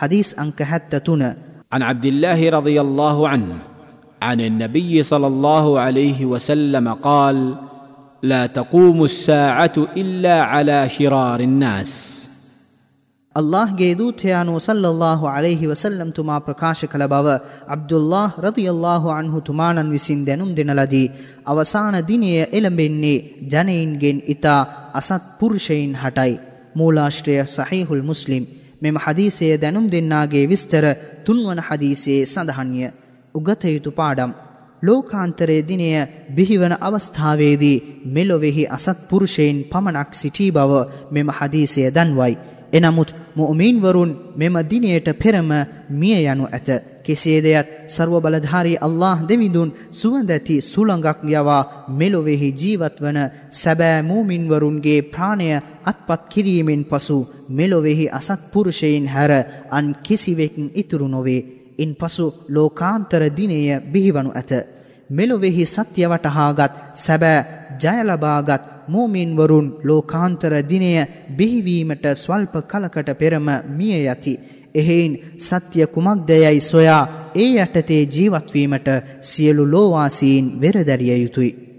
حديث أنك حتى تنا عن عبد الله رضي الله عنه عن النبي صلى الله عليه وسلم قال لا تقوم الساعة إلا على شرار الناس ಅಲ್ಲಾಹ್ ಗೆ ದೂತೆಯಾನು ಸಲ್ಲಲ್ಲಾಹು ಅಲೈಹಿ ವಸಲ್ಲಂ ತುಮಾ ಪ್ರಕಾಶ ಕಲಬವ ಅಬ್ದುಲ್ಲಾಹ್ ರದಿಯಲ್ಲಾಹು ಅನ್ಹು ತುಮಾನನ್ ವಿಸಿಂದೆನುಂ ದಿನಲದಿ ಅವಸಾನ ದಿನೆಯ ಎಲಂಬೆನ್ನಿ ಜನೈನ್ಗೆನ್ ಇತ ಅಸತ್ ಪುರುಷೈನ್ ಹಟೈ ಮೂಲಾಶ್ರಯ ಸಹೀಹುಲ್ ಮುಸ್ಲಿಂ මෙම හදීසය දැනුම් දෙන්නාගේ විස්තර තුන්වන හදීසයේ සඳහන්ය. උගත යුතු පාඩම්. ලෝකාන්තරයේ දිනය බිහිවන අවස්ථාවේදී මෙලොවෙහි අසත් පුරුෂයින් පමණක් සිටී බව මෙම හදීසය දන්වයි. එනමුත් මුමින්වරුන් මෙම දිනයට පෙරම මිය යනු ඇත. කෙසේදයත් සර්ව බලධාරී අල්له දෙවිදුන් සුවඳැති සුළඟක් යවා මෙලොවෙහි ජීවත් වන සැබෑ මූමින්වරුන්ගේ ප්‍රාණය අත්පත් කිරීමෙන් පසු මෙලොවෙහි අසත්පුරුෂයින් හැර අන් කිසිවෙකින් ඉතුරු නොවේ. ඉන් පසු ලෝකාන්තර දිනය බිහිවනු ඇත. මෙලොවෙහි සත්‍ය වටහාගත් සැබෑ ජයලබාගත් මූමින්වරුන් ලෝකාන්තර දිනය බිහිවීමට ස්වල්ප කලකට පෙරම මිය යති. එහෙයින් සත්‍ය කුමක්දයයි සොයා ඒ යටතේ ජීවත්වීමට සියලු ලෝවාසීන් වෙරදැරිය යුතුයි.